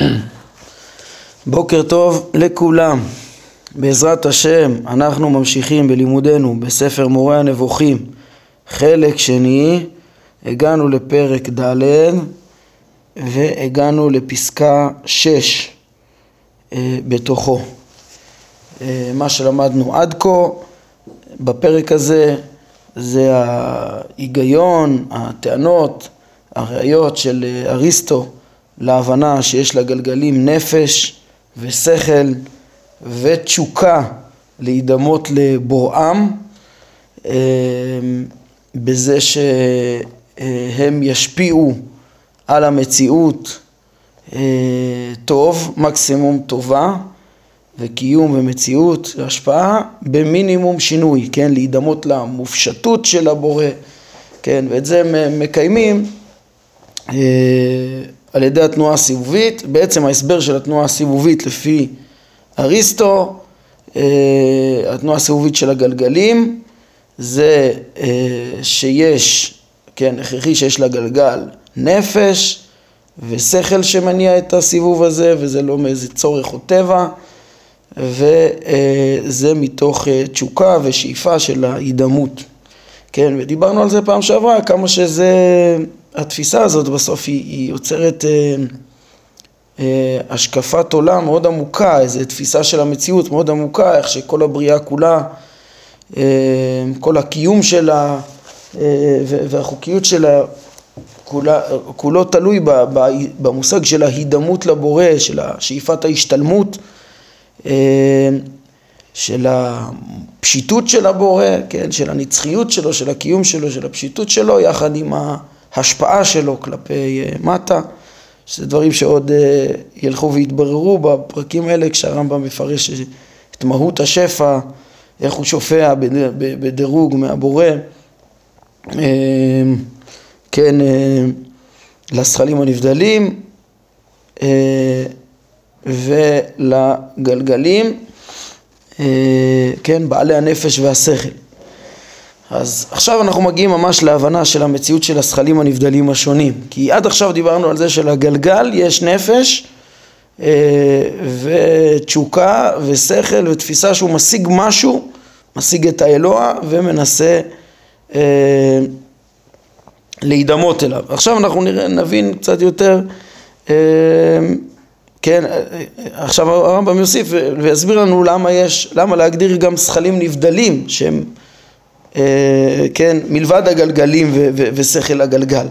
בוקר טוב לכולם. בעזרת השם אנחנו ממשיכים בלימודנו בספר מורה הנבוכים חלק שני הגענו לפרק ד' והגענו לפסקה 6 אה, בתוכו. אה, מה שלמדנו עד כה בפרק הזה זה ההיגיון, הטענות, הראיות של אריסטו להבנה שיש לגלגלים נפש ושכל ותשוקה להידמות לבוראם אה, בזה שהם ישפיעו על המציאות אה, טוב, מקסימום טובה וקיום ומציאות והשפעה במינימום שינוי, כן, להידמות למופשטות של הבורא, כן, ואת זה מקיימים אה, על ידי התנועה הסיבובית, בעצם ההסבר של התנועה הסיבובית לפי אריסטו, אה, התנועה הסיבובית של הגלגלים זה אה, שיש, כן, הכרחי שיש לגלגל נפש ושכל שמניע את הסיבוב הזה וזה לא מאיזה צורך או טבע וזה מתוך תשוקה ושאיפה של ההידמות, כן, ודיברנו על זה פעם שעברה, כמה שזה התפיסה הזאת בסוף היא, היא יוצרת אה, אה, השקפת עולם מאוד עמוקה, איזו תפיסה של המציאות מאוד עמוקה, איך שכל הבריאה כולה, אה, כל הקיום שלה אה, והחוקיות שלה כולה, כולו תלוי ב, ב, במושג של ההידמות לבורא, של שאיפת ההשתלמות, אה, של הפשיטות של הבורא, כן, של הנצחיות שלו, של הקיום שלו, של הפשיטות שלו, יחד עם ה... ההשפעה שלו כלפי אה, מטה, שזה דברים שעוד אה, ילכו ויתבררו בפרקים האלה כשהרמב"ם מפרש את מהות השפע, איך הוא שופע בדירוג מהבורא, אה, כן, לזכלים הנבדלים ולגלגלים, כן, בעלי הנפש והשכל. אז עכשיו אנחנו מגיעים ממש להבנה של המציאות של הזכלים הנבדלים השונים כי עד עכשיו דיברנו על זה שלגלגל יש נפש אה, ותשוקה ושכל ותפיסה שהוא משיג משהו, משיג את האלוה ומנסה אה, להידמות אליו. עכשיו אנחנו נראה, נבין קצת יותר, אה, כן, עכשיו הרמב"ם יוסיף ויסביר לנו למה יש, למה להגדיר גם זכלים נבדלים שהם כן, מלבד הגלגלים ושכל הגלגל.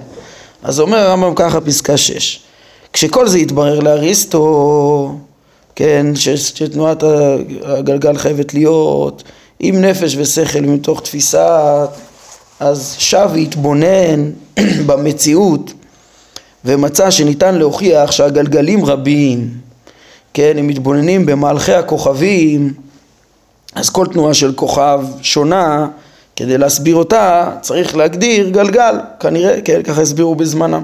אז אומר הרמב"ם ככה פסקה 6 כשכל זה יתברר לאריסטו, כן, שתנועת הגלגל חייבת להיות עם נפש ושכל מתוך תפיסה, אז שב והתבונן במציאות ומצא שניתן להוכיח שהגלגלים רבים, כן, הם מתבוננים במהלכי הכוכבים, אז כל תנועה של כוכב שונה כדי להסביר אותה צריך להגדיר גלגל, כנראה, כן, ככה הסבירו בזמנם.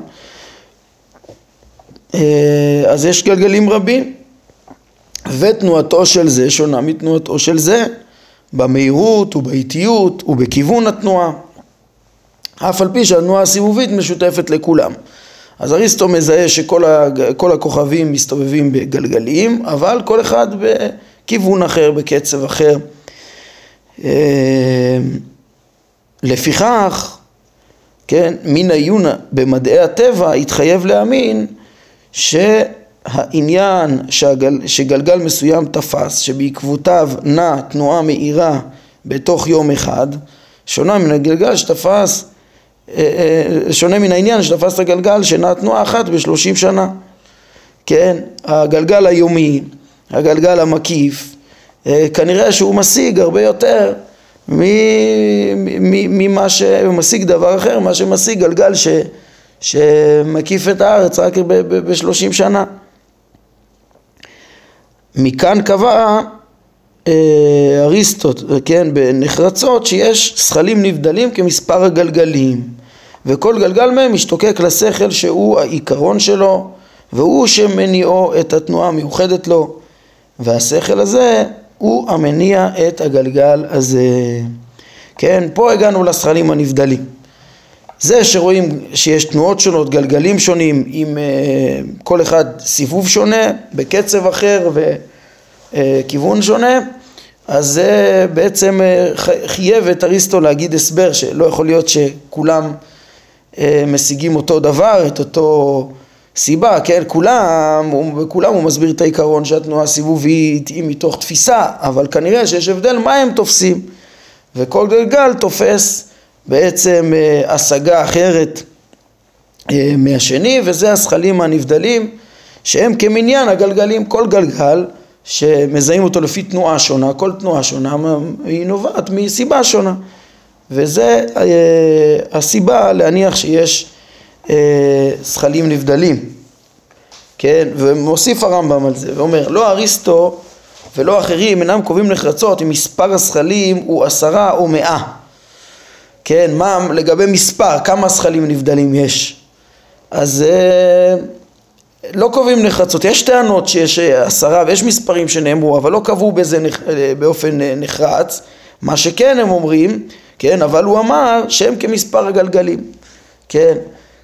אה, אז יש גלגלים רבים, ותנועתו של זה שונה מתנועתו של זה, במהירות ובאיטיות ובכיוון התנועה, אף על פי שהתנועה הסיבובית משותפת לכולם. אז אריסטו מזהה שכל הכוכבים מסתובבים בגלגלים, אבל כל אחד בכיוון אחר, בקצב אחר. לפיכך, כן, מן העיון במדעי הטבע התחייב להאמין שהעניין שהגל, שגלגל מסוים תפס, שבעקבותיו נע תנועה מהירה בתוך יום אחד, שונה מן הגלגל שתפס, אה, אה, שונה מן העניין שתפס את הגלגל שנע תנועה אחת בשלושים שנה. כן, הגלגל היומי, הגלגל המקיף, אה, כנראה שהוא משיג הרבה יותר ממה שמשיג דבר אחר, מה שמשיג גלגל ש, שמקיף את הארץ רק בשלושים שנה. מכאן קבע אה, אריסטוט, כן, בנחרצות, שיש שכלים נבדלים כמספר הגלגלים, וכל גלגל מהם משתוקק לשכל שהוא העיקרון שלו, והוא שמניעו את התנועה המיוחדת לו, והשכל הזה הוא המניע את הגלגל הזה. כן, פה הגענו לזכלים הנבדלים. זה שרואים שיש תנועות שונות, גלגלים שונים, עם uh, כל אחד סיבוב שונה, בקצב אחר וכיוון uh, שונה, אז זה בעצם uh, חייב את אריסטו להגיד הסבר שלא יכול להיות שכולם uh, משיגים אותו דבר, את אותו סיבה, כן, כולם, בכולם הוא מסביר את העיקרון שהתנועה הסיבובית היא מתוך תפיסה, אבל כנראה שיש הבדל מה הם תופסים, וכל גלגל תופס בעצם אה, השגה אחרת אה, מהשני, וזה הזכלים הנבדלים, שהם כמניין הגלגלים, כל גלגל שמזהים אותו לפי תנועה שונה, כל תנועה שונה היא נובעת מסיבה שונה, וזה אה, הסיבה להניח שיש זכלים נבדלים, כן, ומוסיף הרמב"ם על זה, ואומר לא אריסטו ולא אחרים אינם קובעים נחרצות אם מספר הזכלים הוא עשרה או מאה. כן, מה לגבי מספר, כמה זכלים נבדלים יש? אז אה, לא קובעים נחרצות, יש טענות שיש אה, עשרה ויש מספרים שנאמרו אבל לא קבעו בזה נח, אה, באופן נחרץ. מה שכן הם אומרים, כן, אבל הוא אמר שהם כמספר הגלגלים, כן,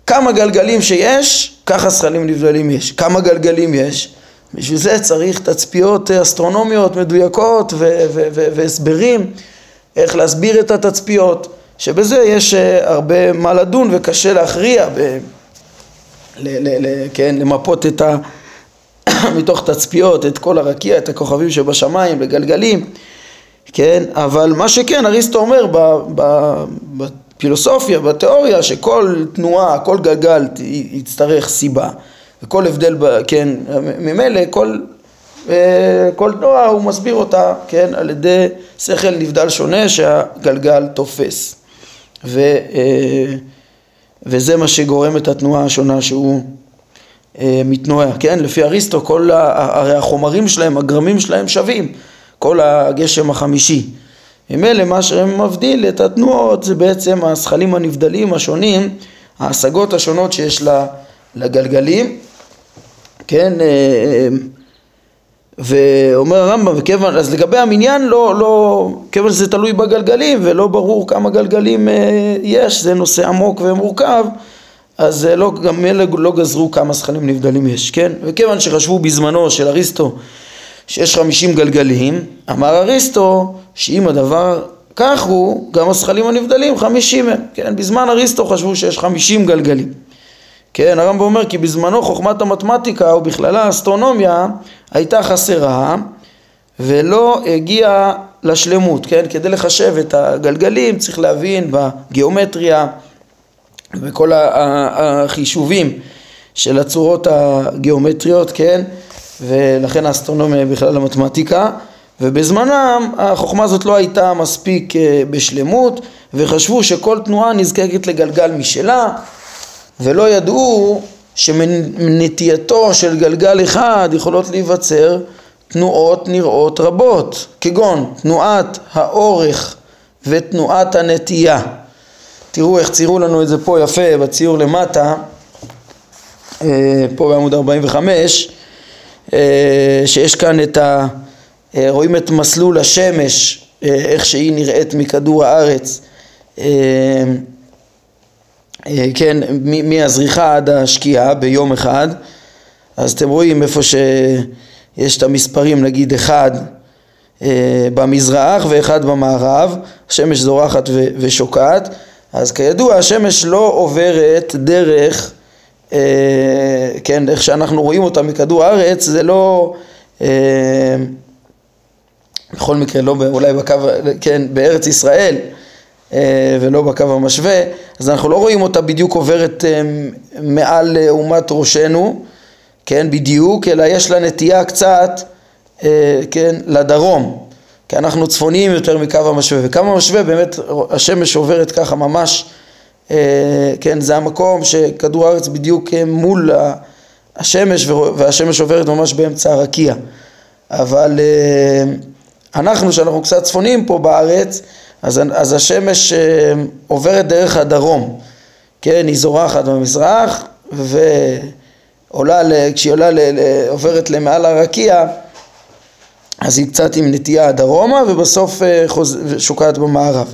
כמה גלגלים שיש, ככה זכלים נבדלים יש, כמה גלגלים יש, בשביל זה צריך תצפיות אסטרונומיות מדויקות והסברים איך להסביר את התצפיות שבזה יש אה, הרבה מה לדון וקשה להכריע, ב- ל- ל- כן, למפות את ה... מתוך תצפיות את כל הרקיע, את הכוכבים שבשמיים, בגלגלים, כן, אבל מה שכן אריסטו אומר בפילוסופיה, בתיאוריה, שכל תנועה, כל גלגל יצטרך סיבה, וכל הבדל, כן, ממילא כל, אה, כל תנועה הוא מסביר אותה, כן, על ידי שכל נבדל שונה שהגלגל תופס. ו, אה, וזה מה שגורם את התנועה השונה שהוא אה, מתנועע, כן? לפי אריסטו כל, הרי החומרים שלהם, הגרמים שלהם שווים, כל הגשם החמישי. ממילא מה שמבדיל את התנועות זה בעצם הזכלים הנבדלים השונים, ההשגות השונות שיש לגלגלים, כן? אה, ואומר הרמב"ם, וכיוון, אז לגבי המניין לא, לא, כיוון שזה תלוי בגלגלים ולא ברור כמה גלגלים אה, יש, זה נושא עמוק ומורכב, אז אה, לא, גם אלה לא גזרו כמה זכנים נבדלים יש, כן? וכיוון שחשבו בזמנו של אריסטו שיש חמישים גלגלים, אמר אריסטו שאם הדבר כך הוא, גם הזכלים הנבדלים חמישים הם, כן? בזמן אריסטו חשבו שיש חמישים גלגלים. כן, הרמב"ם אומר כי בזמנו חוכמת המתמטיקה ובכללה האסטרונומיה הייתה חסרה ולא הגיעה לשלמות, כן? כדי לחשב את הגלגלים צריך להבין בגיאומטריה וכל החישובים של הצורות הגיאומטריות, כן? ולכן האסטרונומיה בכלל המתמטיקה ובזמנם החוכמה הזאת לא הייתה מספיק אה, בשלמות וחשבו שכל תנועה נזקקת לגלגל משלה ולא ידעו שמנטייתו של גלגל אחד יכולות להיווצר תנועות נראות רבות, כגון תנועת האורך ותנועת הנטייה. תראו איך ציירו לנו את זה פה יפה בציור למטה, אה, פה בעמוד 45, אה, שיש כאן את ה... אה, רואים את מסלול השמש, איך שהיא נראית מכדור הארץ. אה, כן, מהזריחה עד השקיעה ביום אחד, אז אתם רואים איפה שיש את המספרים, נגיד אחד אה, במזרח ואחד במערב, השמש זורחת ושוקעת, אז כידוע השמש לא עוברת דרך, אה, כן, איך שאנחנו רואים אותה מכדור הארץ, זה לא, בכל מקרה, לא אולי בקו, כן, בארץ ישראל, אה, ולא בקו המשווה, אז אנחנו לא רואים אותה בדיוק עוברת אה, מעל אה, אומת ראשנו, כן, בדיוק, אלא יש לה נטייה קצת, כן, לדרום, כי אנחנו צפוניים יותר מקו המשווה, וקו המשווה באמת השמש עוברת ככה ממש, כן, זה המקום שכדור הארץ בדיוק מול השמש, והשמש עוברת ממש באמצע הרקיע, אבל אנחנו שאנחנו קצת צפוניים פה בארץ, אז, אז השמש אה, עוברת דרך הדרום, כן, היא זורחת במזרח ועולה, כשהיא עולה, עוברת למעל הרקיע אז היא קצת עם נטייה דרומה ובסוף אה. שוקעת במערב,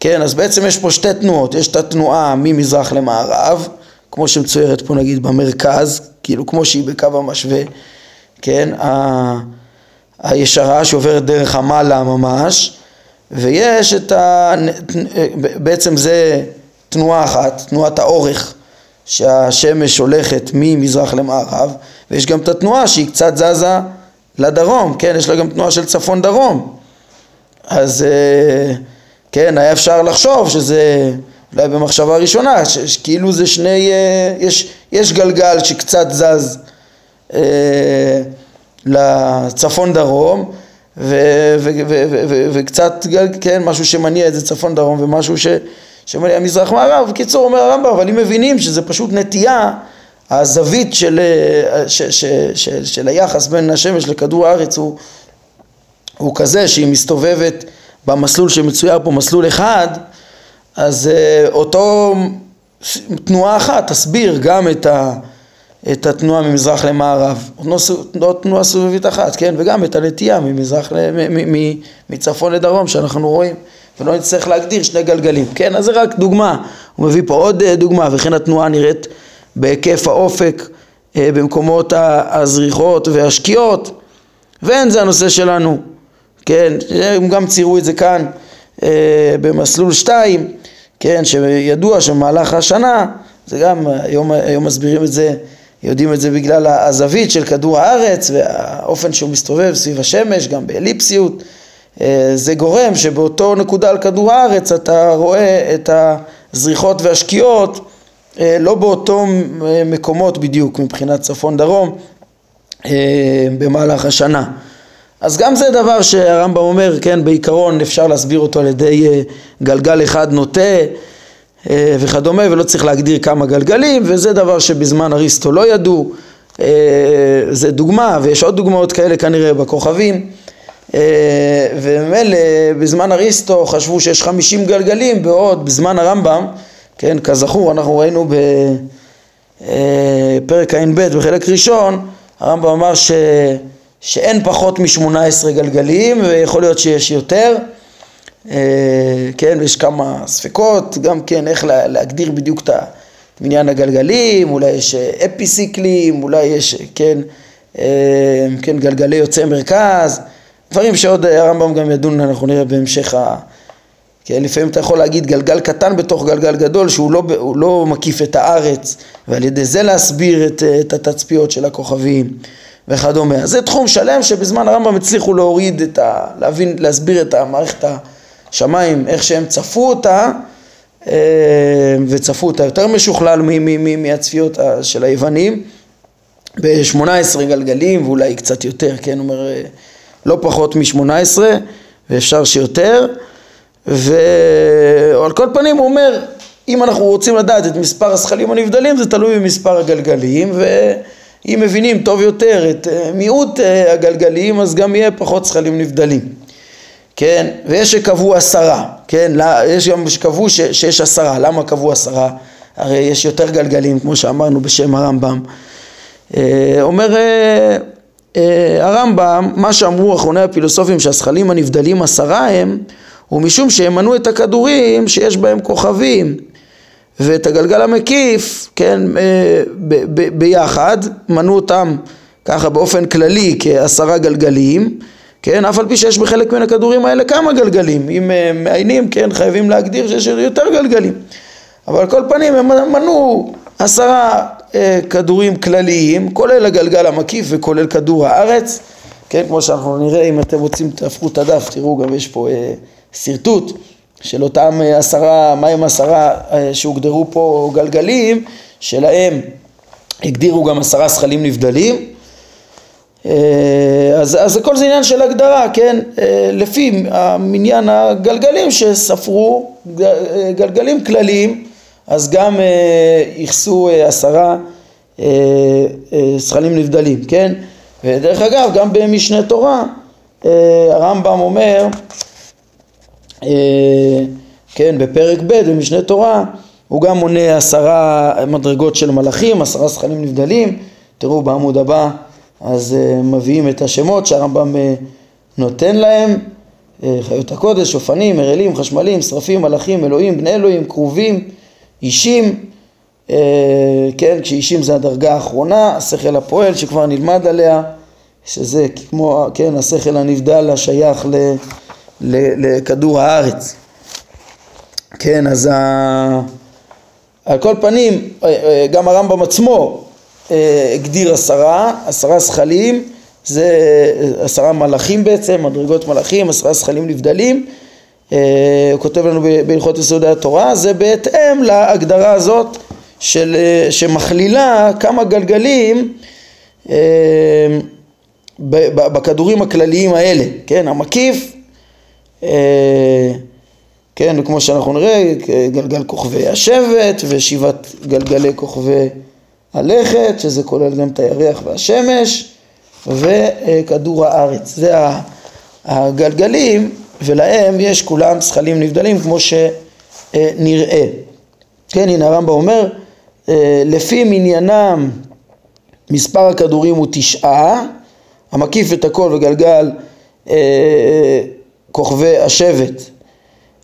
כן, אז בעצם יש פה שתי תנועות, יש את התנועה ממזרח למערב, כמו שמצוירת פה נגיד במרכז, כאילו כמו שהיא בקו המשווה, כן, ה... הישרה שעוברת דרך המעלה ממש, ויש את ה... בעצם זה תנועה אחת, תנועת האורך, שהשמש הולכת ממזרח למערב, ויש גם את התנועה שהיא קצת זזה לדרום, כן, יש לה גם תנועה של צפון דרום. אז אה, כן, היה אפשר לחשוב שזה אולי במחשבה ראשונה, שכאילו זה שני, אה, יש, יש גלגל שקצת זז אה, לצפון דרום וקצת, כן, משהו שמניע את זה צפון דרום ומשהו ש, שמניע מזרח מערב, בקיצור אומר הרמב"ם, אבל אם מבינים שזה פשוט נטייה, הזווית של, ש, ש, ש, של היחס בין השמש לכדור הארץ הוא, הוא כזה שהיא מסתובבת במסלול שמצויר פה מסלול אחד, אז uh, אותו תנועה אחת תסביר גם את, ה, את התנועה ממזרח למערב, אותו תנועה סובבית אחת, כן, וגם את הנטייה ממזרח, מצפון לדרום שאנחנו רואים, ולא נצטרך להגדיר שני גלגלים, כן, אז זה רק דוגמה, הוא מביא פה עוד uh, דוגמה, וכן התנועה נראית בהיקף האופק uh, במקומות הזריחות והשקיעות, ואין זה הנושא שלנו, כן, הם גם ציירו את זה כאן אה, במסלול 2, כן, שידוע שמהלך השנה, זה גם, היום, היום מסבירים את זה, יודעים את זה בגלל הזווית של כדור הארץ והאופן שהוא מסתובב סביב השמש, גם באליפסיות, אה, זה גורם שבאותו נקודה על כדור הארץ אתה רואה את הזריחות והשקיעות אה, לא באותו מקומות בדיוק מבחינת צפון דרום במהלך השנה. אז גם זה דבר שהרמב"ם אומר, כן, בעיקרון אפשר להסביר אותו על ידי אה, גלגל אחד נוטה אה, וכדומה, ולא צריך להגדיר כמה גלגלים, וזה דבר שבזמן אריסטו לא ידעו, אה, זה דוגמה, ויש עוד דוגמאות כאלה כנראה בכוכבים, וממילא בזמן אריסטו חשבו שיש חמישים גלגלים, בעוד בזמן הרמב"ם, כן, כזכור, אנחנו ראינו בפרק ע"ב בחלק ראשון, הרמב"ם אמר ש... שאין פחות מ-18 גלגלים ויכול להיות שיש יותר, אה, כן, ויש כמה ספקות, גם כן איך להגדיר בדיוק את מניין הגלגלים, אולי יש אפיסיקלים, אולי יש, כן, אה, כן, גלגלי יוצאי מרכז, דברים שעוד הרמב"ם גם ידון, אנחנו נראה בהמשך ה... כן, לפעמים אתה יכול להגיד גלגל קטן בתוך גלגל גדול שהוא לא, לא מקיף את הארץ ועל ידי זה להסביר את, את התצפיות של הכוכבים וכדומה. זה תחום שלם שבזמן הרמב"ם הצליחו להוריד את ה... להבין, להסביר את המערכת השמיים, איך שהם צפו אותה, אה, וצפו אותה יותר משוכלל מהצפיות של היוונים, ב-18 גלגלים ואולי קצת יותר, כן, אומר, אה, לא פחות מ-18 ואפשר שיותר, ועל כל פנים הוא אומר, אם אנחנו רוצים לדעת את מספר הזכלים הנבדלים זה תלוי במספר הגלגלים ו... אם מבינים טוב יותר את אה, מיעוט אה, הגלגלים אז גם יהיה פחות זכלים נבדלים. כן? ויש שקבעו עשרה כן? יש גם שקבעו ש, שיש עשרה. למה קבעו עשרה? הרי יש יותר גלגלים כמו שאמרנו בשם הרמב"ם. אה, אומר הרמב"ם מה שאמרו אחרוני הפילוסופים שהזכלים הנבדלים עשרה הם הוא משום שהם מנו את הכדורים שיש בהם כוכבים ואת הגלגל המקיף, כן, אה, ב- ב- ביחד, מנו אותם ככה באופן כללי כעשרה גלגלים, כן, אף על פי שיש בחלק מן הכדורים האלה כמה גלגלים, אם אה, מעיינים, כן, חייבים להגדיר שיש יותר גלגלים, אבל על כל פנים הם מנו עשרה אה, כדורים כלליים, כולל הגלגל המקיף וכולל כדור הארץ, כן, כמו שאנחנו נראה, אם אתם רוצים תהפכו את הדף, תראו גם יש פה אה, שרטוט של אותם אה, עשרה, מהם עשרה אה, שהוגדרו פה גלגלים, שלהם הגדירו גם עשרה זכלים נבדלים. אה, אז, אז הכל זה עניין של הגדרה, כן? לפי מניין הגלגלים שספרו, גלגלים כלליים, אז גם ייחסו עשרה זכלים נבדלים, כן? ודרך אגב, גם במשנה תורה, הרמב"ם אומר כן, בפרק ב' במשנה תורה הוא גם מונה עשרה מדרגות של מלאכים, עשרה שכלים נבדלים, תראו בעמוד הבא אז uh, מביאים את השמות שהרמב"ם uh, נותן להם, חיות הקודש, אופנים, מרעלים, חשמלים, שרפים, מלאכים, אלוהים, בני אלוהים, כרובים, אישים, כן, כשאישים זה הדרגה האחרונה, השכל הפועל שכבר נלמד עליה, שזה כמו, כן, השכל הנבדל השייך ל, לכדור הארץ. כן, אז ה... על כל פנים, גם הרמב"ם עצמו הגדיר עשרה, עשרה זכלים, זה עשרה מלאכים בעצם, מדרגות מלאכים, עשרה זכלים נבדלים, הוא כותב לנו בהלכות יסודי התורה, זה בהתאם להגדרה הזאת של, שמכלילה כמה גלגלים בכדורים הכלליים האלה, כן, המקיף, כן, וכמו שאנחנו נראה, גלגל כוכבי השבט ושבעת גלגלי כוכבי הלכת, שזה כולל גם את הירח והשמש, וכדור הארץ. זה הגלגלים, ולהם יש כולם זכלים נבדלים כמו שנראה. כן, הנה הרמב"ם אומר, לפי מניינם מספר הכדורים הוא תשעה, המקיף את הכל וגלגל אה, כוכבי השבט.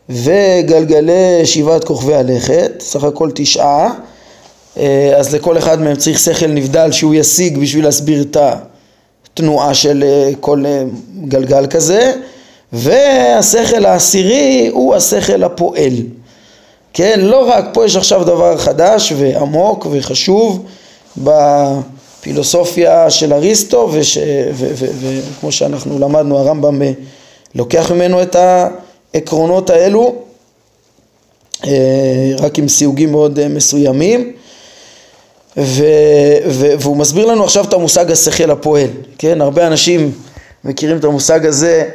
וגלגלי שבעת כוכבי הלכת, סך הכל תשעה, אה, אז לכל אחד מהם צריך שכל נבדל שהוא ישיג בשביל להסביר את התנועה של אה, כל אה, גלגל כזה, והשכל העשירי הוא השכל הפועל. כן, לא רק, פה יש עכשיו דבר חדש ועמוק וחשוב בפילוסופיה של אריסטו, וכמו שאנחנו למדנו, הרמב"ם לוקח ממנו את העקרונות האלו, רק עם סיוגים מאוד מסוימים. ו, ו, והוא מסביר לנו עכשיו את המושג השכל הפועל, כן? הרבה אנשים מכירים את המושג הזה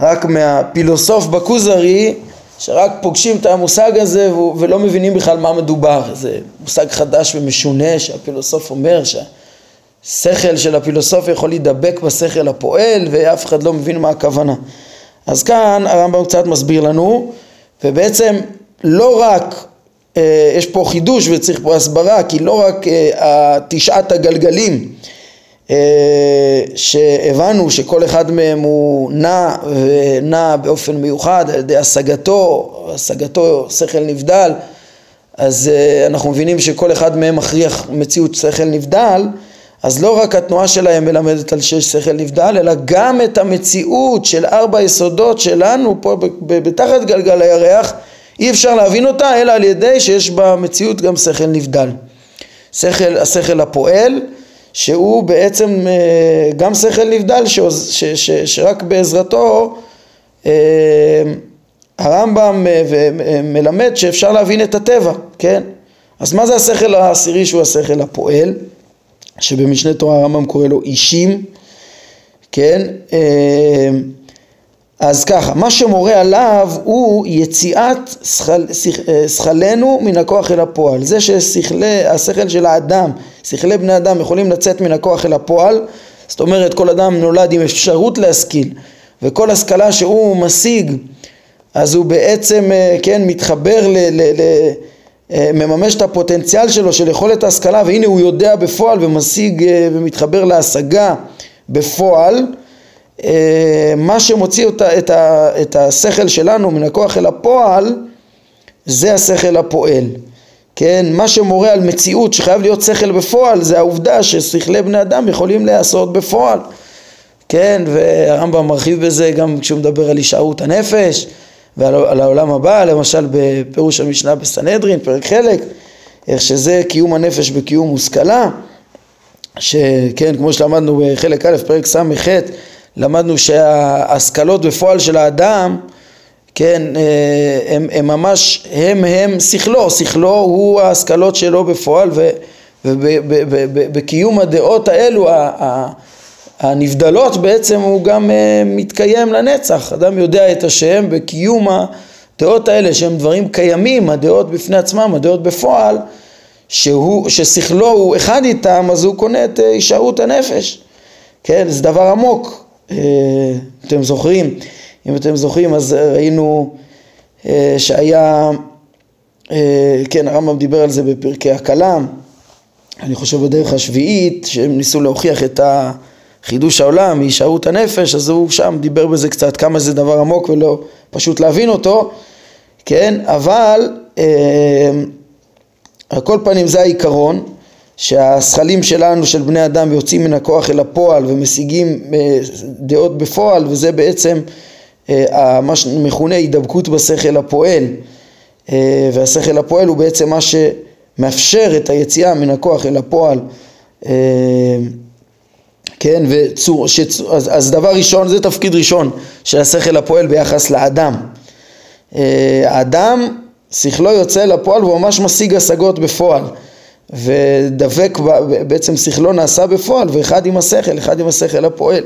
רק מהפילוסוף בכוזרי, שרק פוגשים את המושג הזה ולא מבינים בכלל מה מדובר. זה מושג חדש ומשונה שהפילוסוף אומר שהשכל של הפילוסוף יכול להידבק בשכל הפועל ואף אחד לא מבין מה הכוונה. אז כאן הרמב"ם קצת מסביר לנו, ובעצם לא רק אה, יש פה חידוש וצריך פה הסברה, כי לא רק אה, תשעת הגלגלים אה, שהבנו שכל אחד מהם הוא נע ונע באופן מיוחד על ידי השגתו, השגתו שכל נבדל, אז אנחנו מבינים שכל אחד מהם מכריח מציאות שכל נבדל, אז לא רק התנועה שלהם מלמדת על שש שכל נבדל, אלא גם את המציאות של ארבע יסודות שלנו פה בתחת גלגל הירח אי אפשר להבין אותה אלא על ידי שיש במציאות גם שכל נבדל. שכל, השכל הפועל שהוא בעצם אה, גם שכל נבדל ש, ש, ש, שרק בעזרתו אה, הרמב"ם אה, מלמד שאפשר להבין את הטבע, כן? אז מה זה השכל העשירי שהוא השכל הפועל? שבמשנה תורה הרמב"ם קורא לו אישים, כן? אז ככה, מה שמורה עליו הוא יציאת שכלנו מן הכוח אל הפועל. זה שהשכל של האדם, שכלי בני אדם יכולים לצאת מן הכוח אל הפועל, זאת אומרת כל אדם נולד עם אפשרות להשכיל, וכל השכלה שהוא משיג, אז הוא בעצם, אה, כן, מתחבר ל... ל, ל אה, מממש את הפוטנציאל שלו של יכולת ההשכלה והנה הוא יודע בפועל ומשיג אה, ומתחבר להשגה בפועל. אה, מה שמוציא אותה, את, ה, את השכל שלנו מן הכוח אל הפועל זה השכל הפועל. כן, מה שמורה על מציאות שחייב להיות שכל בפועל זה העובדה ששכלי בני אדם יכולים להיעשות בפועל. כן, והרמב"ם מרחיב בזה גם כשהוא מדבר על הישארות הנפש ועל העולם הבא, למשל בפירוש המשנה בסנהדרין, פרק חלק, איך שזה קיום הנפש בקיום מושכלה, שכן, כמו שלמדנו בחלק א', פרק ס"ח, למדנו שההשכלות בפועל של האדם, כן, אה, הם, הם ממש, הם הם שכלו, שכלו הוא ההשכלות שלו בפועל ובקיום הדעות האלו הנבדלות בעצם הוא גם אה, מתקיים לנצח, אדם יודע את השם בקיום הדעות האלה שהם דברים קיימים, הדעות בפני עצמם, הדעות בפועל, שהוא, ששכלו הוא אחד איתם אז הוא קונה את אה, הישארות הנפש, כן, זה דבר עמוק, אה, אתם זוכרים, אם אתם זוכרים אז ראינו שהיה, כן הרמב"ם דיבר על זה בפרקי הכלם, אני חושב בדרך השביעית שהם ניסו להוכיח את חידוש העולם, הישארות הנפש, אז הוא שם דיבר בזה קצת כמה זה דבר עמוק ולא פשוט להבין אותו, כן, אבל אה, על כל פנים זה העיקרון, שהשכלים שלנו של בני אדם יוצאים מן הכוח אל הפועל ומשיגים אה, דעות בפועל וזה בעצם אה, מה שמכונה הידבקות בשכל הפועל. אה, והשכל הפועל הוא בעצם מה שמאפשר את היציאה מן הכוח אל הפועל כן, וצור, שצור, אז, אז דבר ראשון, זה תפקיד ראשון של השכל הפועל ביחס לאדם. האדם, שכלו יוצא לפועל והוא ממש משיג השגות בפועל. ודבק, בעצם שכלו נעשה בפועל, ואחד עם השכל, אחד עם השכל הפועל.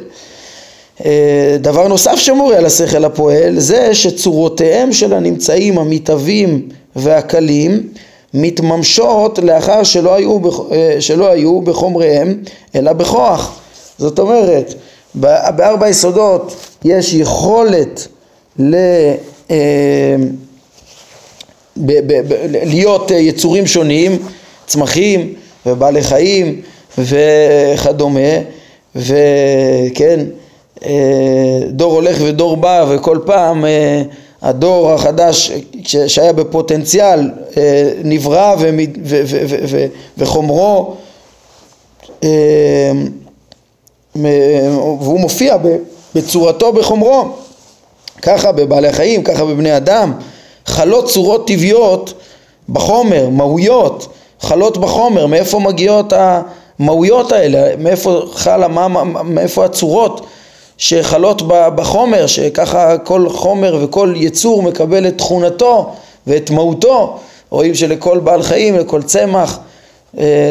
אה, דבר נוסף שמורה על השכל הפועל זה שצורותיהם של הנמצאים המתהווים והקלים מתממשות לאחר שלא היו, אה, שלא היו בחומריהם אלא בכוח. זאת אומרת, בארבע יסודות יש יכולת ל... אה, להיות יצורים שונים צמחים ובעלי חיים וכדומה, וכן, אה, דור הולך ודור בא וכל פעם אה, הדור החדש שהיה בפוטנציאל אה, נברא וחומרו והוא מופיע בצורתו בחומרו. ככה בבעלי חיים, ככה בבני אדם. חלות צורות טבעיות בחומר, מהויות. חלות בחומר, מאיפה מגיעות המהויות האלה, מאיפה חלה, מה, מאיפה הצורות שחלות בחומר, שככה כל חומר וכל יצור מקבל את תכונתו ואת מהותו, רואים שלכל בעל חיים, לכל צמח,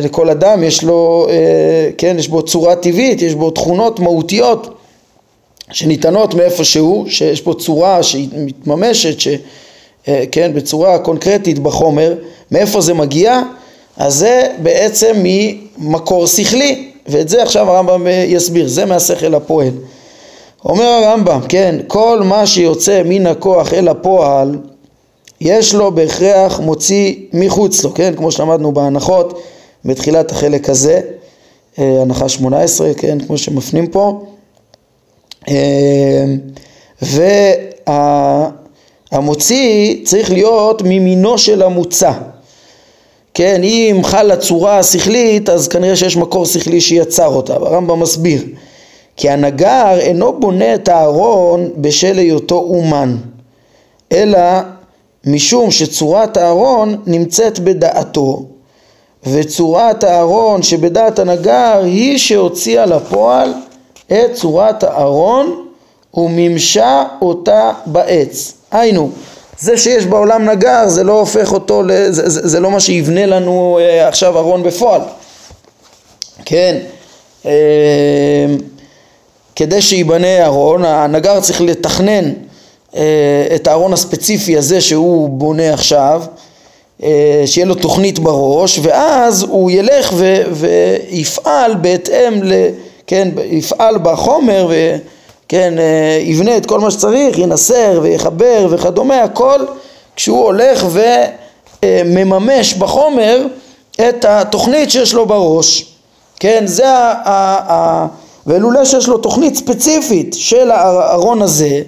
לכל אדם יש לו, אה, כן, יש בו צורה טבעית, יש בו תכונות מהותיות שניתנות מאיפה שהוא, שיש בו צורה שהיא מתממשת, ש, אה, כן, בצורה קונקרטית בחומר, מאיפה זה מגיע? אז זה בעצם ממקור שכלי, ואת זה עכשיו הרמב"ם יסביר, זה מהשכל הפועל. אומר הרמב"ם, כן, כל מה שיוצא מן הכוח אל הפועל, יש לו בהכרח מוציא מחוץ לו, כן, כמו שלמדנו בהנחות בתחילת החלק הזה, אה, הנחה 18, כן, כמו שמפנים פה. אה, והמוציא צריך להיות ממינו של המוצא. כן, אם חלה צורה שכלית, אז כנראה שיש מקור שכלי שיצר אותה. הרמב"ם מסביר, כי הנגר אינו בונה את הארון בשל היותו אומן, אלא משום שצורת הארון נמצאת בדעתו, וצורת הארון שבדעת הנגר היא שהוציאה לפועל את צורת הארון ומימשה אותה בעץ. היינו, זה שיש בעולם נגר זה לא הופך אותו, זה, זה, זה לא מה שיבנה לנו אה, עכשיו ארון בפועל, כן, אה, כדי שייבנה ארון הנגר צריך לתכנן את הארון הספציפי הזה שהוא בונה עכשיו, אה, שיהיה לו תוכנית בראש ואז הוא ילך ו, ויפעל בהתאם, ל, כן, יפעל בחומר ו... כן, אה, יבנה את כל מה שצריך, ינסר ויחבר וכדומה, הכל כשהוא הולך ומממש בחומר את התוכנית שיש לו בראש, כן, זה ה... ה, ה ולולא שיש לו תוכנית ספציפית של הארון הזה,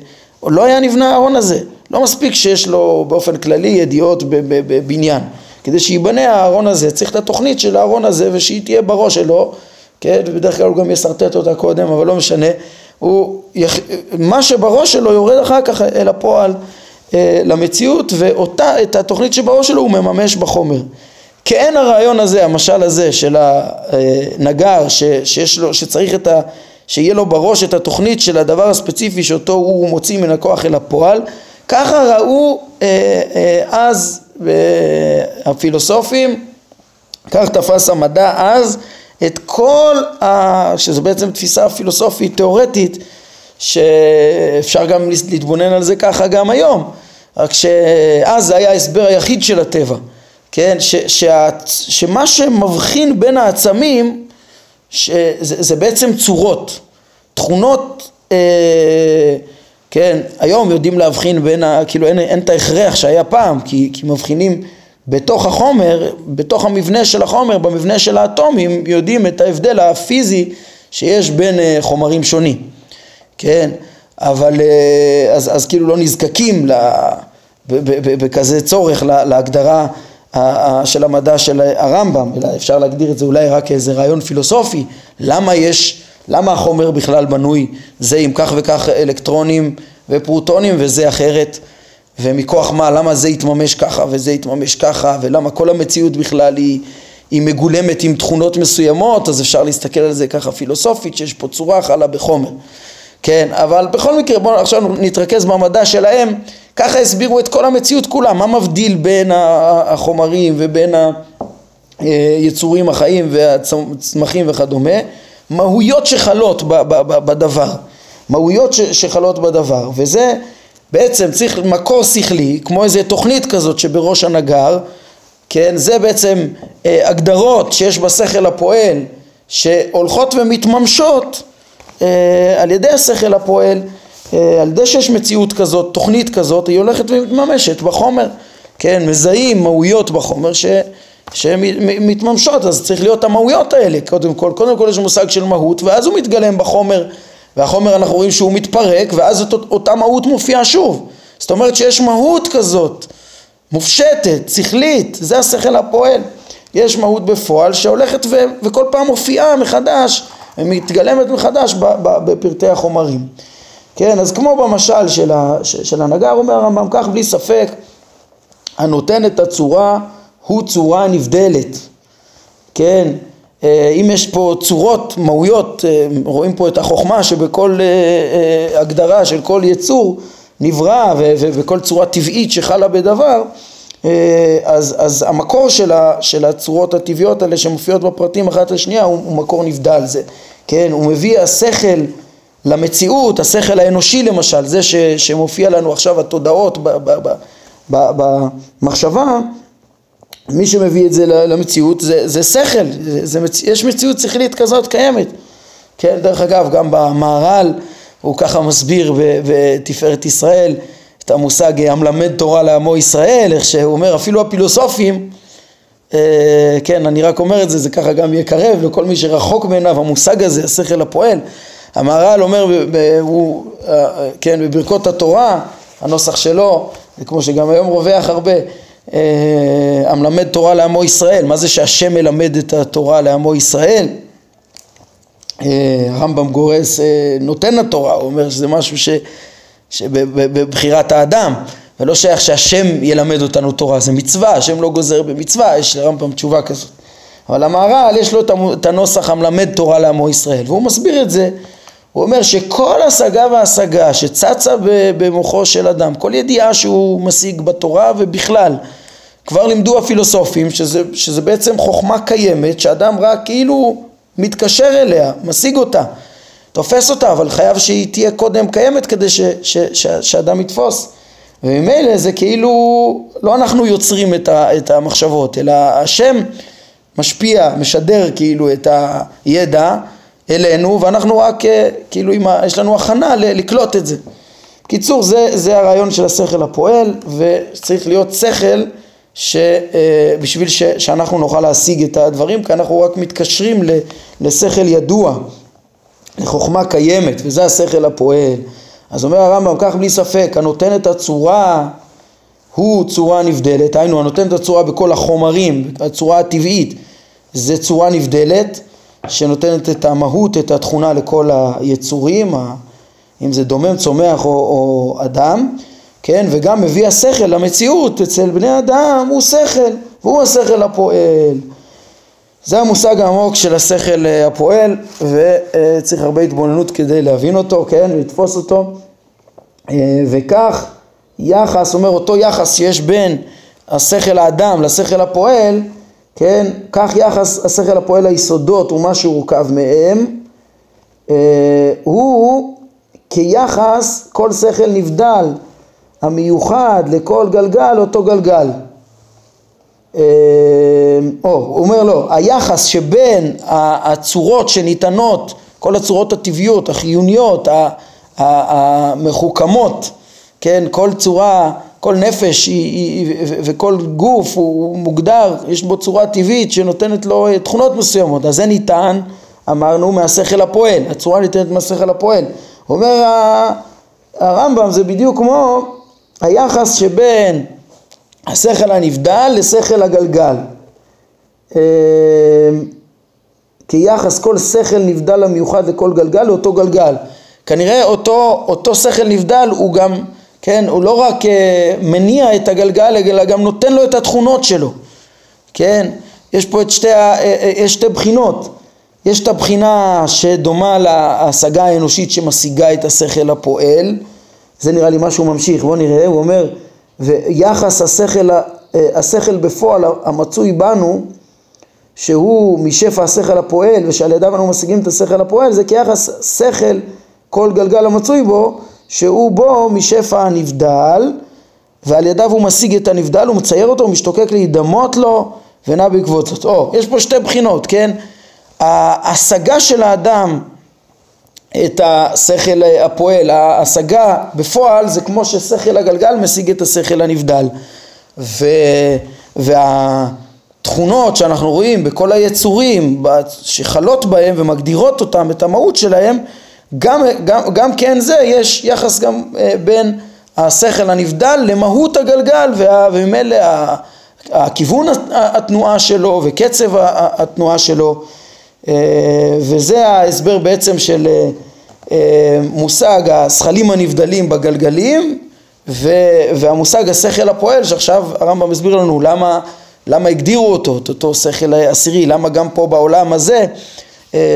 לא היה נבנה הארון הזה, לא מספיק שיש לו באופן כללי ידיעות בבניין, כדי שייבנה הארון הזה צריך את התוכנית של הארון הזה ושהיא תהיה בראש שלו, כן, ובדרך כלל הוא גם ישרטט אותה קודם, אבל לא משנה, הוא, מה שבראש שלו יורד אחר כך אל הפועל אה, למציאות ואותה, את התוכנית שבראש שלו הוא מממש בחומר. כאין הרעיון הזה, המשל הזה של הנגר ש, שיש לו, שצריך את ה... שיהיה לו בראש את התוכנית של הדבר הספציפי שאותו הוא מוציא מן הכוח אל הפועל, ככה ראו אה, אה, אז אה, הפילוסופים, כך תפס המדע אז את כל, ה... שזו בעצם תפיסה פילוסופית תיאורטית שאפשר גם להתבונן על זה ככה גם היום, רק שאז זה היה ההסבר היחיד של הטבע, כן, ש, שה, שמה שמבחין בין העצמים שזה, זה בעצם צורות, תכונות, אה, כן, היום יודעים להבחין בין, ה, כאילו אין, אין את ההכרח שהיה פעם, כי, כי מבחינים בתוך החומר, בתוך המבנה של החומר, במבנה של האטומים, יודעים את ההבדל הפיזי שיש בין חומרים שונים, כן? אבל אז, אז כאילו לא נזקקים בכזה צורך להגדרה של המדע של הרמב"ם, אלא אפשר להגדיר את זה אולי רק כאיזה רעיון פילוסופי, למה יש, למה החומר בכלל בנוי זה עם כך וכך אלקטרונים ופרוטונים וזה אחרת, ומכוח מה, למה זה יתממש ככה וזה יתממש ככה, ולמה כל המציאות בכלל היא, היא מגולמת עם תכונות מסוימות, אז אפשר להסתכל על זה ככה פילוסופית, שיש פה צורה חלה בחומר. כן, אבל בכל מקרה בואו עכשיו נתרכז במדע שלהם, ככה הסבירו את כל המציאות כולה, מה מבדיל בין החומרים ובין היצורים החיים והצמחים וכדומה, מהויות שחלות בדבר, מהויות שחלות בדבר, וזה בעצם צריך מקור שכלי, כמו איזה תוכנית כזאת שבראש הנגר, כן, זה בעצם אה, הגדרות שיש בשכל הפועל שהולכות ומתממשות אה, על ידי השכל הפועל, אה, על ידי שיש מציאות כזאת, תוכנית כזאת, היא הולכת ומתממשת בחומר, כן, מזהים מהויות בחומר ש... שהן מתממשות, אז צריך להיות המהויות האלה, קודם כל, קודם כל יש מושג של מהות, ואז הוא מתגלם בחומר, והחומר אנחנו רואים שהוא מתפרק, ואז את אותה מהות מופיעה שוב, זאת אומרת שיש מהות כזאת, מופשטת, שכלית, זה השכל הפועל, יש מהות בפועל שהולכת ו... וכל פעם מופיעה מחדש מתגלמת מחדש בפרטי החומרים. כן, אז כמו במשל של, ה, של הנגר, אומר הרמב"ם, כך בלי ספק, הנותן את הצורה הוא צורה נבדלת. כן, אה, אם יש פה צורות, מהויות, אה, רואים פה את החוכמה שבכל אה, הגדרה של כל יצור נברא וכל צורה טבעית שחלה בדבר, אז, אז המקור של, ה, של הצורות הטבעיות האלה שמופיעות בפרטים אחת לשנייה הוא, הוא מקור נבדל זה. כן, הוא מביא השכל למציאות, השכל האנושי למשל, זה ש, שמופיע לנו עכשיו התודעות במחשבה, מי שמביא את זה למציאות זה, זה שכל, זה, זה, יש מציאות שכלית כזאת קיימת. כן, דרך אגב, גם במהר"ל הוא ככה מסביר בתפארת ישראל את המושג המלמד תורה לעמו ישראל, איך שהוא אומר אפילו הפילוסופים אה, כן, אני רק אומר את זה, זה ככה גם יקרב לכל מי שרחוק מעיניו, המושג הזה, השכל הפועל. המהר"ל אומר, הוא, אה, כן, בברכות התורה, הנוסח שלו, זה כמו שגם היום רווח הרבה, אה, המלמד תורה לעמו ישראל, מה זה שהשם מלמד את התורה לעמו ישראל? הרמב"ם גורס נותן התורה, הוא אומר שזה משהו ש, שבבחירת האדם, ולא שייך שהשם ילמד אותנו תורה, זה מצווה, השם לא גוזר במצווה, יש לרמב"ם תשובה כזאת. אבל המהר"ל יש לו את הנוסח המלמד תורה לעמו ישראל, והוא מסביר את זה, הוא אומר שכל השגה והשגה שצצה במוחו של אדם, כל ידיעה שהוא משיג בתורה ובכלל, כבר לימדו הפילוסופים שזה, שזה בעצם חוכמה קיימת שאדם רק כאילו מתקשר אליה, משיג אותה, תופס אותה, אבל חייב שהיא תהיה קודם קיימת כדי ש, ש, ש, שאדם יתפוס. וממילא זה כאילו לא אנחנו יוצרים את, ה, את המחשבות אלא השם משפיע, משדר כאילו את הידע אלינו ואנחנו רק אה, כאילו ה, יש לנו הכנה לקלוט את זה. קיצור זה, זה הרעיון של השכל הפועל וצריך להיות שכל שבשביל אה, ש, שאנחנו נוכל להשיג את הדברים כי אנחנו רק מתקשרים לשכל ידוע, לחוכמה קיימת וזה השכל הפועל אז אומר הרמב"ם כך בלי ספק הנותן את הצורה הוא צורה נבדלת, היינו הנותן את הצורה בכל החומרים, הצורה הטבעית זה צורה נבדלת שנותנת את המהות, את התכונה לכל היצורים, אם זה דומם, צומח או, או אדם, כן, וגם מביא השכל למציאות. אצל בני אדם הוא שכל, והוא השכל הפועל. זה המושג העמוק של השכל אה, הפועל וצריך הרבה התבוננות כדי להבין אותו, כן, לתפוס אותו. אה, וכך יחס, אומר אותו יחס שיש בין השכל האדם לשכל הפועל, כן, כך יחס השכל הפועל ליסודות ומה שהורכב מהם. אה, הוא כיחס כל שכל נבדל המיוחד לכל גלגל אותו גלגל. אה, או, הוא אומר לא, היחס שבין הצורות שניתנות, כל הצורות הטבעיות, החיוניות, המחוכמות, כן, כל צורה, כל נפש היא, היא, וכל גוף הוא מוגדר, יש בו צורה טבעית שנותנת לו תכונות מסוימות, אז זה ניתן אמרנו מהשכל הפועל, הצורה ניתנת מהשכל הפועל. אומר הרמב"ם זה בדיוק כמו היחס שבין השכל הנבדל לשכל הגלגל. אה, כיחס כל שכל נבדל המיוחד לכל גלגל לאותו גלגל. כנראה אותו, אותו שכל נבדל הוא גם, כן, הוא לא רק אה, מניע את הגלגל אלא גם נותן לו את התכונות שלו, כן, יש פה את שתי, אה, יש שתי בחינות, יש את הבחינה שדומה להשגה האנושית שמשיגה את השכל הפועל, זה נראה לי משהו ממשיך, בואו נראה, הוא אומר ויחס השכל, אה, השכל בפועל המצוי בנו שהוא משפע השכל הפועל ושעל ידיו אנו משיגים את השכל הפועל זה כיחס שכל כל גלגל המצוי בו שהוא בו משפע הנבדל ועל ידיו הוא משיג את הנבדל, הוא מצייר אותו, הוא משתוקק להידמות לו ונע בעקבות זאת. או, יש פה שתי בחינות, כן? ההשגה של האדם את השכל הפועל, ההשגה בפועל זה כמו ששכל הגלגל משיג את השכל הנבדל ו, והתכונות שאנחנו רואים בכל היצורים שחלות בהם ומגדירות אותם, את המהות שלהם גם, גם, גם כן זה יש יחס גם אה, בין השכל הנבדל למהות הגלגל וממילא הכיוון התנועה שלו וקצב התנועה שלו. אה, וזה ההסבר בעצם של אה, אה, מושג השכלים הנבדלים בגלגלים והמושג השכל הפועל שעכשיו הרמב"ם מסביר לנו למה, למה הגדירו אותו, את אותו שכל עשירי, למה גם פה בעולם הזה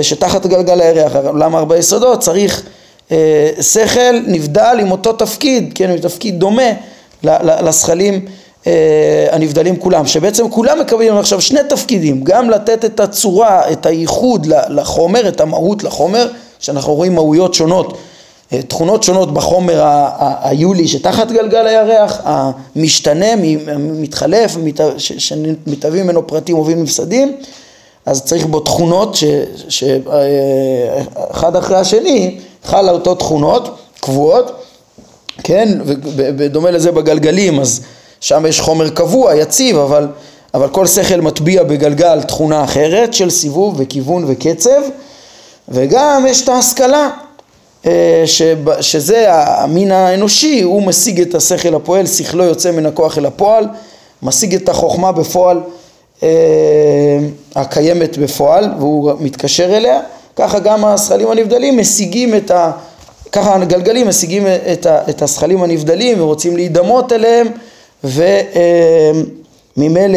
שתחת גלגל הירח, עולם ארבע יסודות? צריך שכל נבדל עם אותו תפקיד, כן, עם תפקיד דומה לשכלים אה, הנבדלים כולם, שבעצם כולם מקבלים עכשיו שני תפקידים, גם לתת את הצורה, את הייחוד לחומר, את המהות לחומר, שאנחנו רואים מהויות שונות, אה, תכונות שונות בחומר היולי שתחת גלגל הירח, המשתנה, מתחלף, שמתהווים ממנו פרטים מובילים נפסדים, אז צריך בו תכונות שאחד אה, אחרי השני חלה אותו תכונות קבועות, כן, ובדומה לזה בגלגלים, אז שם יש חומר קבוע, יציב, אבל, אבל כל שכל מטביע בגלגל תכונה אחרת של סיבוב וכיוון וקצב, וגם יש את ההשכלה, אה, שזה המין האנושי, הוא משיג את השכל הפועל, שכלו יוצא מן הכוח אל הפועל, משיג את החוכמה בפועל הקיימת בפועל, והוא מתקשר אליה, ככה גם השכלים הנבדלים משיגים את ה... ככה הגלגלים משיגים את, ה, את השכלים הנבדלים ורוצים להידמות אליהם וממילא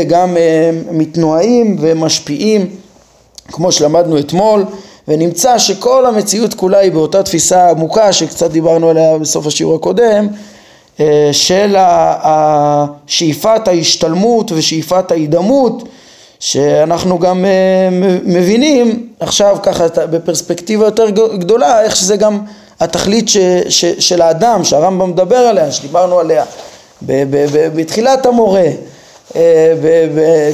גם אה, מתנועים ומשפיעים כמו שלמדנו אתמול. ונמצא שכל המציאות כולה היא באותה תפיסה עמוקה שקצת דיברנו עליה בסוף השיעור הקודם אה, של שאיפת ההשתלמות ושאיפת ההידמות שאנחנו גם אה, מבינים עכשיו ככה בפרספקטיבה יותר גדולה איך שזה גם התכלית ש, ש, של האדם שהרמב"ם מדבר עליה, שדיברנו עליה בתחילת המורה, אה,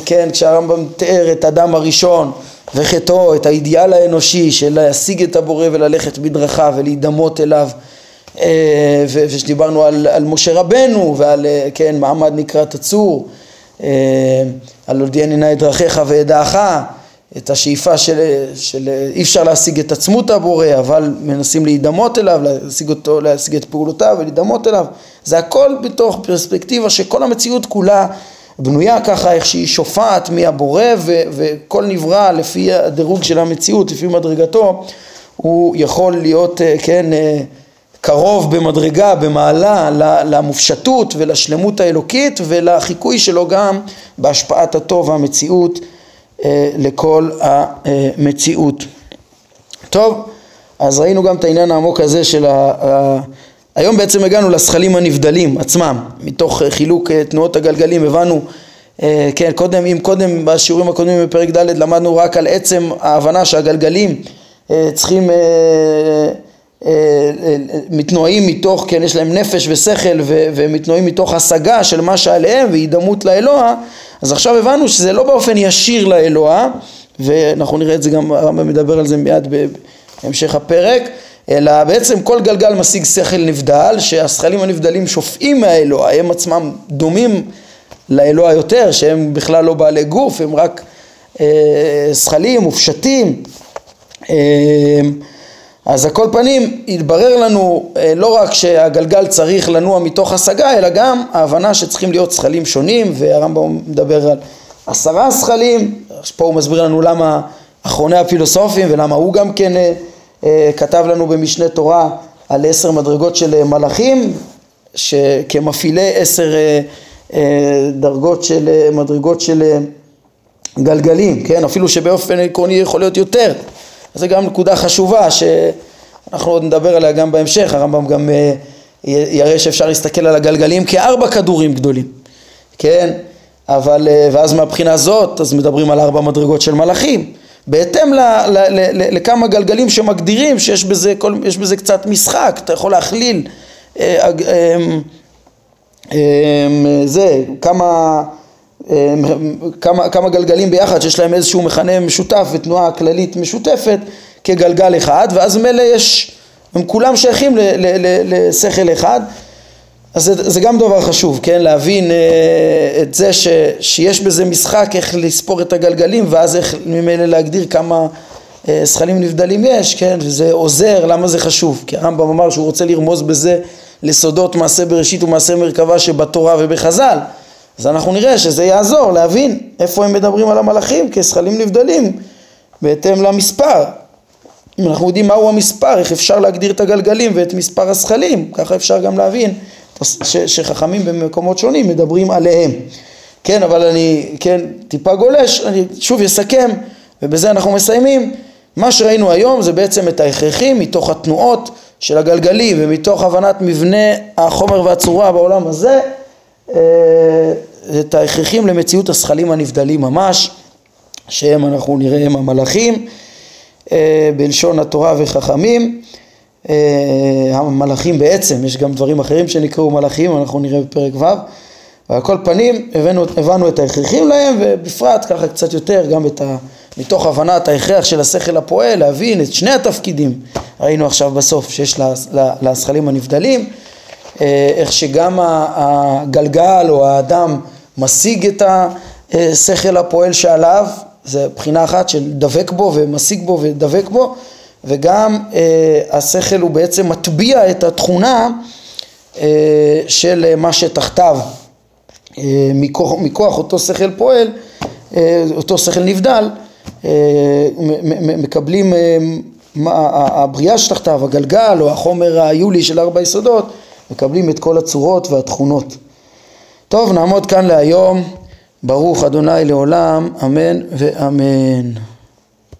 כן, כשהרמב"ם תיאר את אדם הראשון וחטאו, את האידיאל האנושי של להשיג את הבורא וללכת בדרכיו ולהידמות אליו. אה, ושדיברנו על, על משה רבנו ועל אה, כן, מעמד נקרת הצור, על הודיעני נא את דרכיך וידעך את השאיפה של, של אי אפשר להשיג את עצמות הבורא אבל מנסים להידמות אליו, להשיג אותו, להשיג את פעולותיו ולהידמות אליו. זה הכל בתוך פרספקטיבה שכל המציאות כולה בנויה ככה איך שהיא שופעת מהבורא וכל נברא לפי הדירוג של המציאות, לפי מדרגתו הוא יכול להיות אה, כן אה, קרוב במדרגה, במעלה למופשטות ולשלמות האלוקית ולחיקוי שלו גם בהשפעת הטוב והמציאות אה, לכל המציאות. טוב, אז ראינו גם את העניין העמוק הזה של ה... היום בעצם הגענו לזכלים הנבדלים עצמם, מתוך חילוק אה, תנועות הגלגלים הבנו, אה, כן, קודם, אם קודם בשיעורים הקודמים בפרק ד' למדנו רק על עצם ההבנה שהגלגלים צריכים, מתנועים מתוך, כן, יש להם נפש ושכל ומתנועים מתוך השגה של מה שעליהם והידמות לאלוה אז עכשיו הבנו שזה לא באופן ישיר לאלוה, ואנחנו נראה את זה גם, הרמב"ם מדבר על זה מיד בהמשך הפרק, אלא בעצם כל גלגל משיג שכל נבדל, שהשכלים הנבדלים שופעים מהאלוה, הם עצמם דומים לאלוה יותר, שהם בכלל לא בעלי גוף, הם רק אה, זכלים מופשטים, אז הכל פנים התברר לנו אה, לא רק שהגלגל צריך לנוע מתוך השגה אלא גם ההבנה שצריכים להיות זכלים שונים והרמב"ם מדבר על עשרה זכלים, פה הוא מסביר לנו למה אחרוני הפילוסופים ולמה הוא גם כן אה, אה, כתב לנו במשנה תורה על עשר מדרגות של מלאכים כמפעילי עשר דרגות של מדרגות של גלגלים, כן? אפילו שבאופן עקרוני יכול להיות יותר זה גם נקודה חשובה שאנחנו עוד נדבר עליה גם בהמשך, הרמב"ם גם אה, יראה שאפשר להסתכל על הגלגלים כארבע כדורים גדולים, כן? אבל, אה, ואז מהבחינה הזאת, אז מדברים על ארבע מדרגות של מלאכים, בהתאם ל, ל, ל, ל, לכמה גלגלים שמגדירים שיש בזה, כל, בזה קצת משחק, אתה יכול להכליל אה, אה, אה, זה, כמה כמה, כמה גלגלים ביחד שיש להם איזשהו מכנה משותף ותנועה כללית משותפת כגלגל אחד ואז מילא יש, הם כולם שייכים לשכל אחד. אז זה, זה גם דבר חשוב, כן, להבין אה, את זה ש, שיש בזה משחק איך לספור את הגלגלים ואז איך ממילא להגדיר כמה אה, זכלים נבדלים יש, כן, וזה עוזר, למה זה חשוב? כי הרמב"ם אמר שהוא רוצה לרמוז בזה לסודות מעשה בראשית ומעשה מרכבה שבתורה ובחז"ל אז אנחנו נראה שזה יעזור להבין איפה הם מדברים על המלאכים כזכלים נבדלים בהתאם למספר. אם אנחנו יודעים מהו המספר, איך אפשר להגדיר את הגלגלים ואת מספר הזכלים, ככה אפשר גם להבין ש- שחכמים במקומות שונים מדברים עליהם. כן, אבל אני, כן, טיפה גולש, אני שוב אסכם ובזה אנחנו מסיימים. מה שראינו היום זה בעצם את ההכרחים מתוך התנועות של הגלגלים ומתוך הבנת מבנה החומר והצורה בעולם הזה את ההכרחים למציאות הזכלים הנבדלים ממש, שהם אנחנו נראה הם המלאכים, אה, בלשון התורה וחכמים. אה, המלאכים בעצם, יש גם דברים אחרים שנקראו מלאכים, אנחנו נראה בפרק ו', ועל כל פנים הבנו, הבנו את ההכרחים להם ובפרט ככה קצת יותר גם את ה... מתוך הבנת ההכרח של השכל הפועל להבין את שני התפקידים. ראינו עכשיו בסוף שיש לזכלים הנבדלים. אה, איך שגם הגלגל או האדם משיג את השכל הפועל שעליו, זה בחינה אחת של דבק בו ומשיג בו ודבק בו, וגם אה, השכל הוא בעצם מטביע את התכונה אה, של מה שתחתיו. מכוח, מכוח אותו שכל פועל, אותו שכל נבדל, מקבלים הבריאה שתחתיו, הגלגל או החומר היולי של ארבע יסודות, מקבלים את כל הצורות והתכונות. טוב, נעמוד כאן להיום. ברוך אדוני לעולם, אמן ואמן.